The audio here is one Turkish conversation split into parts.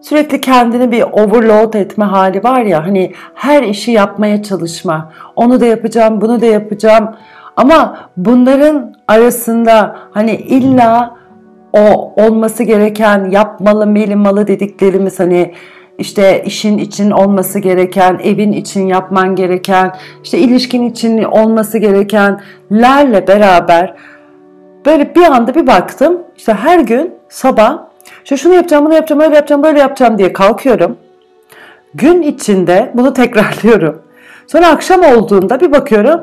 sürekli kendini bir overload etme hali var ya hani her işi yapmaya çalışma. Onu da yapacağım, bunu da yapacağım. Ama bunların arasında hani illa o olması gereken yapmalı, melimalı dediklerimiz hani işte işin için olması gereken, evin için yapman gereken, işte ilişkin için olması gerekenlerle beraber böyle bir anda bir baktım. işte her gün sabah işte şunu yapacağım, bunu yapacağım, öyle yapacağım, böyle yapacağım diye kalkıyorum. Gün içinde bunu tekrarlıyorum. Sonra akşam olduğunda bir bakıyorum.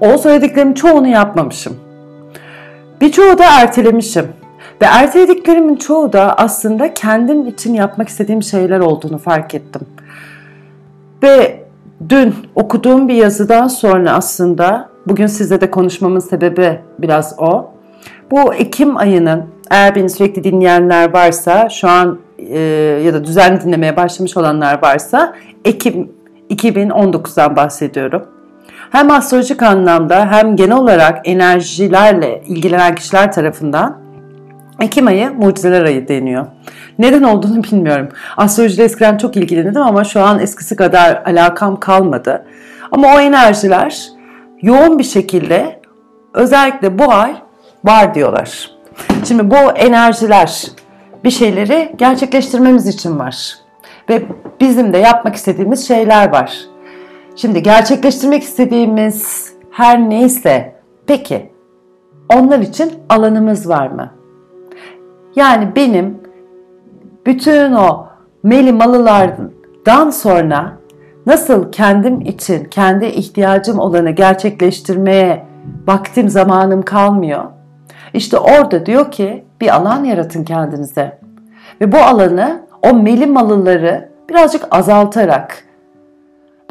O söylediklerimin çoğunu yapmamışım. Birçoğu da ertelemişim. Ve ertelediklerimin çoğu da aslında kendim için yapmak istediğim şeyler olduğunu fark ettim. Ve dün okuduğum bir yazıdan sonra aslında bugün sizle de konuşmamın sebebi biraz o. Bu Ekim ayının eğer beni sürekli dinleyenler varsa şu an e, ya da düzenli dinlemeye başlamış olanlar varsa Ekim 2019'dan bahsediyorum. Hem astrolojik anlamda hem genel olarak enerjilerle ilgilenen kişiler tarafından Ekim ayı mucizeler ayı deniyor. Neden olduğunu bilmiyorum. Astrolojiyle eskiden çok ilgilendim ama şu an eskisi kadar alakam kalmadı. Ama o enerjiler yoğun bir şekilde özellikle bu ay var diyorlar. Şimdi bu enerjiler bir şeyleri gerçekleştirmemiz için var. Ve bizim de yapmak istediğimiz şeyler var. Şimdi gerçekleştirmek istediğimiz her neyse peki onlar için alanımız var mı? Yani benim bütün o meli malılardan sonra nasıl kendim için kendi ihtiyacım olanı gerçekleştirmeye vaktim zamanım kalmıyor. İşte orada diyor ki bir alan yaratın kendinize. Ve bu alanı o meli malıları birazcık azaltarak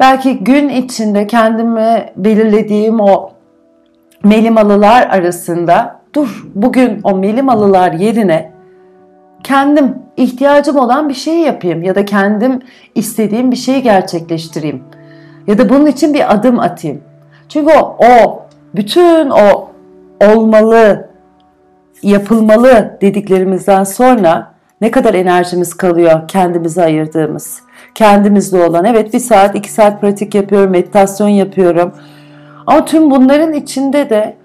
belki gün içinde kendime belirlediğim o melimalılar arasında dur bugün o melimalılar yerine kendim ihtiyacım olan bir şey yapayım ya da kendim istediğim bir şeyi gerçekleştireyim. Ya da bunun için bir adım atayım. Çünkü o, o bütün o olmalı, yapılmalı dediklerimizden sonra ne kadar enerjimiz kalıyor kendimize ayırdığımız. Kendimizde olan evet bir saat iki saat pratik yapıyorum, meditasyon yapıyorum. Ama tüm bunların içinde de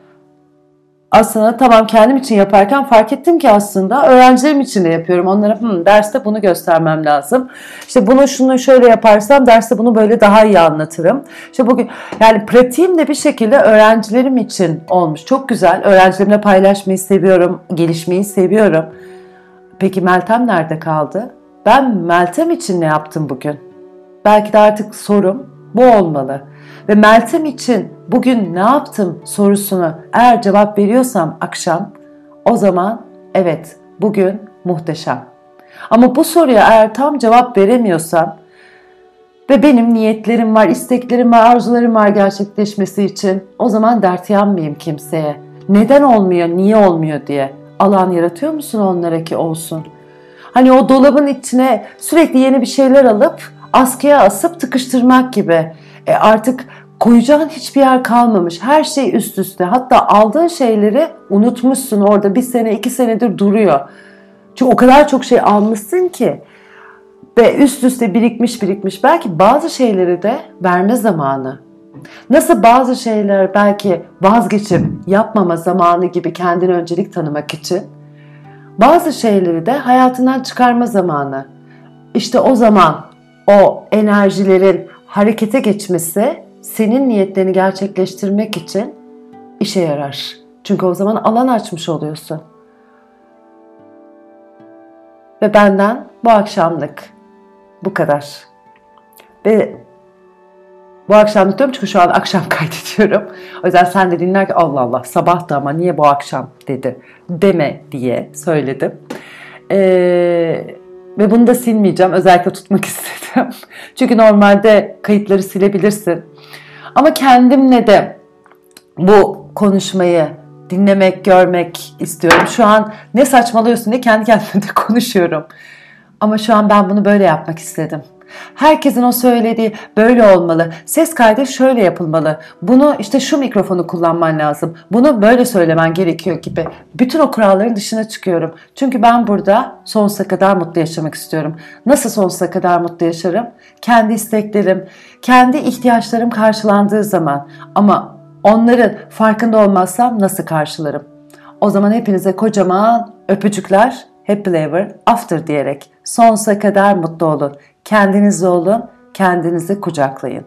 aslında tamam kendim için yaparken fark ettim ki aslında öğrencilerim için de yapıyorum. Onlara Hı, derste bunu göstermem lazım. İşte bunu şunu şöyle yaparsam derste bunu böyle daha iyi anlatırım. İşte bugün yani pratiğim de bir şekilde öğrencilerim için olmuş. Çok güzel. Öğrencilerimle paylaşmayı seviyorum. Gelişmeyi seviyorum. Peki Meltem nerede kaldı? Ben Meltem için ne yaptım bugün? Belki de artık sorum bu olmalı. Ve Meltem için bugün ne yaptım sorusunu eğer cevap veriyorsam akşam o zaman evet bugün muhteşem. Ama bu soruya eğer tam cevap veremiyorsam ve benim niyetlerim var, isteklerim var, arzularım var gerçekleşmesi için o zaman dert yanmayayım kimseye. Neden olmuyor, niye olmuyor diye alan yaratıyor musun onlara ki olsun? Hani o dolabın içine sürekli yeni bir şeyler alıp askıya asıp tıkıştırmak gibi. E artık koyacağın hiçbir yer kalmamış. Her şey üst üste. Hatta aldığın şeyleri unutmuşsun orada bir sene iki senedir duruyor. Çünkü o kadar çok şey almışsın ki ve üst üste birikmiş birikmiş. Belki bazı şeyleri de verme zamanı. Nasıl bazı şeyler belki vazgeçip yapmama zamanı gibi kendine öncelik tanımak için bazı şeyleri de hayatından çıkarma zamanı. İşte o zaman o enerjilerin harekete geçmesi senin niyetlerini gerçekleştirmek için işe yarar. Çünkü o zaman alan açmış oluyorsun. Ve benden bu akşamlık bu kadar. Ve bu akşam diyorum çünkü şu an akşam kaydediyorum. O yüzden sen de dinler ki Allah Allah sabah da ama niye bu akşam dedi deme diye söyledim. Ee, ve bunu da silmeyeceğim. Özellikle tutmak istedim. Çünkü normalde kayıtları silebilirsin. Ama kendimle de bu konuşmayı dinlemek, görmek istiyorum. Şu an ne saçmalıyorsun diye kendi kendime de konuşuyorum. Ama şu an ben bunu böyle yapmak istedim. Herkesin o söylediği böyle olmalı. Ses kaydı şöyle yapılmalı. Bunu işte şu mikrofonu kullanman lazım. Bunu böyle söylemen gerekiyor gibi. Bütün o kuralların dışına çıkıyorum. Çünkü ben burada sonsuza kadar mutlu yaşamak istiyorum. Nasıl sonsuza kadar mutlu yaşarım? Kendi isteklerim, kendi ihtiyaçlarım karşılandığı zaman. Ama onların farkında olmazsam nasıl karşılarım? O zaman hepinize kocaman öpücükler, happy ever after diyerek sonsuza kadar mutlu olun. Kendinizle olun, kendinizi kucaklayın.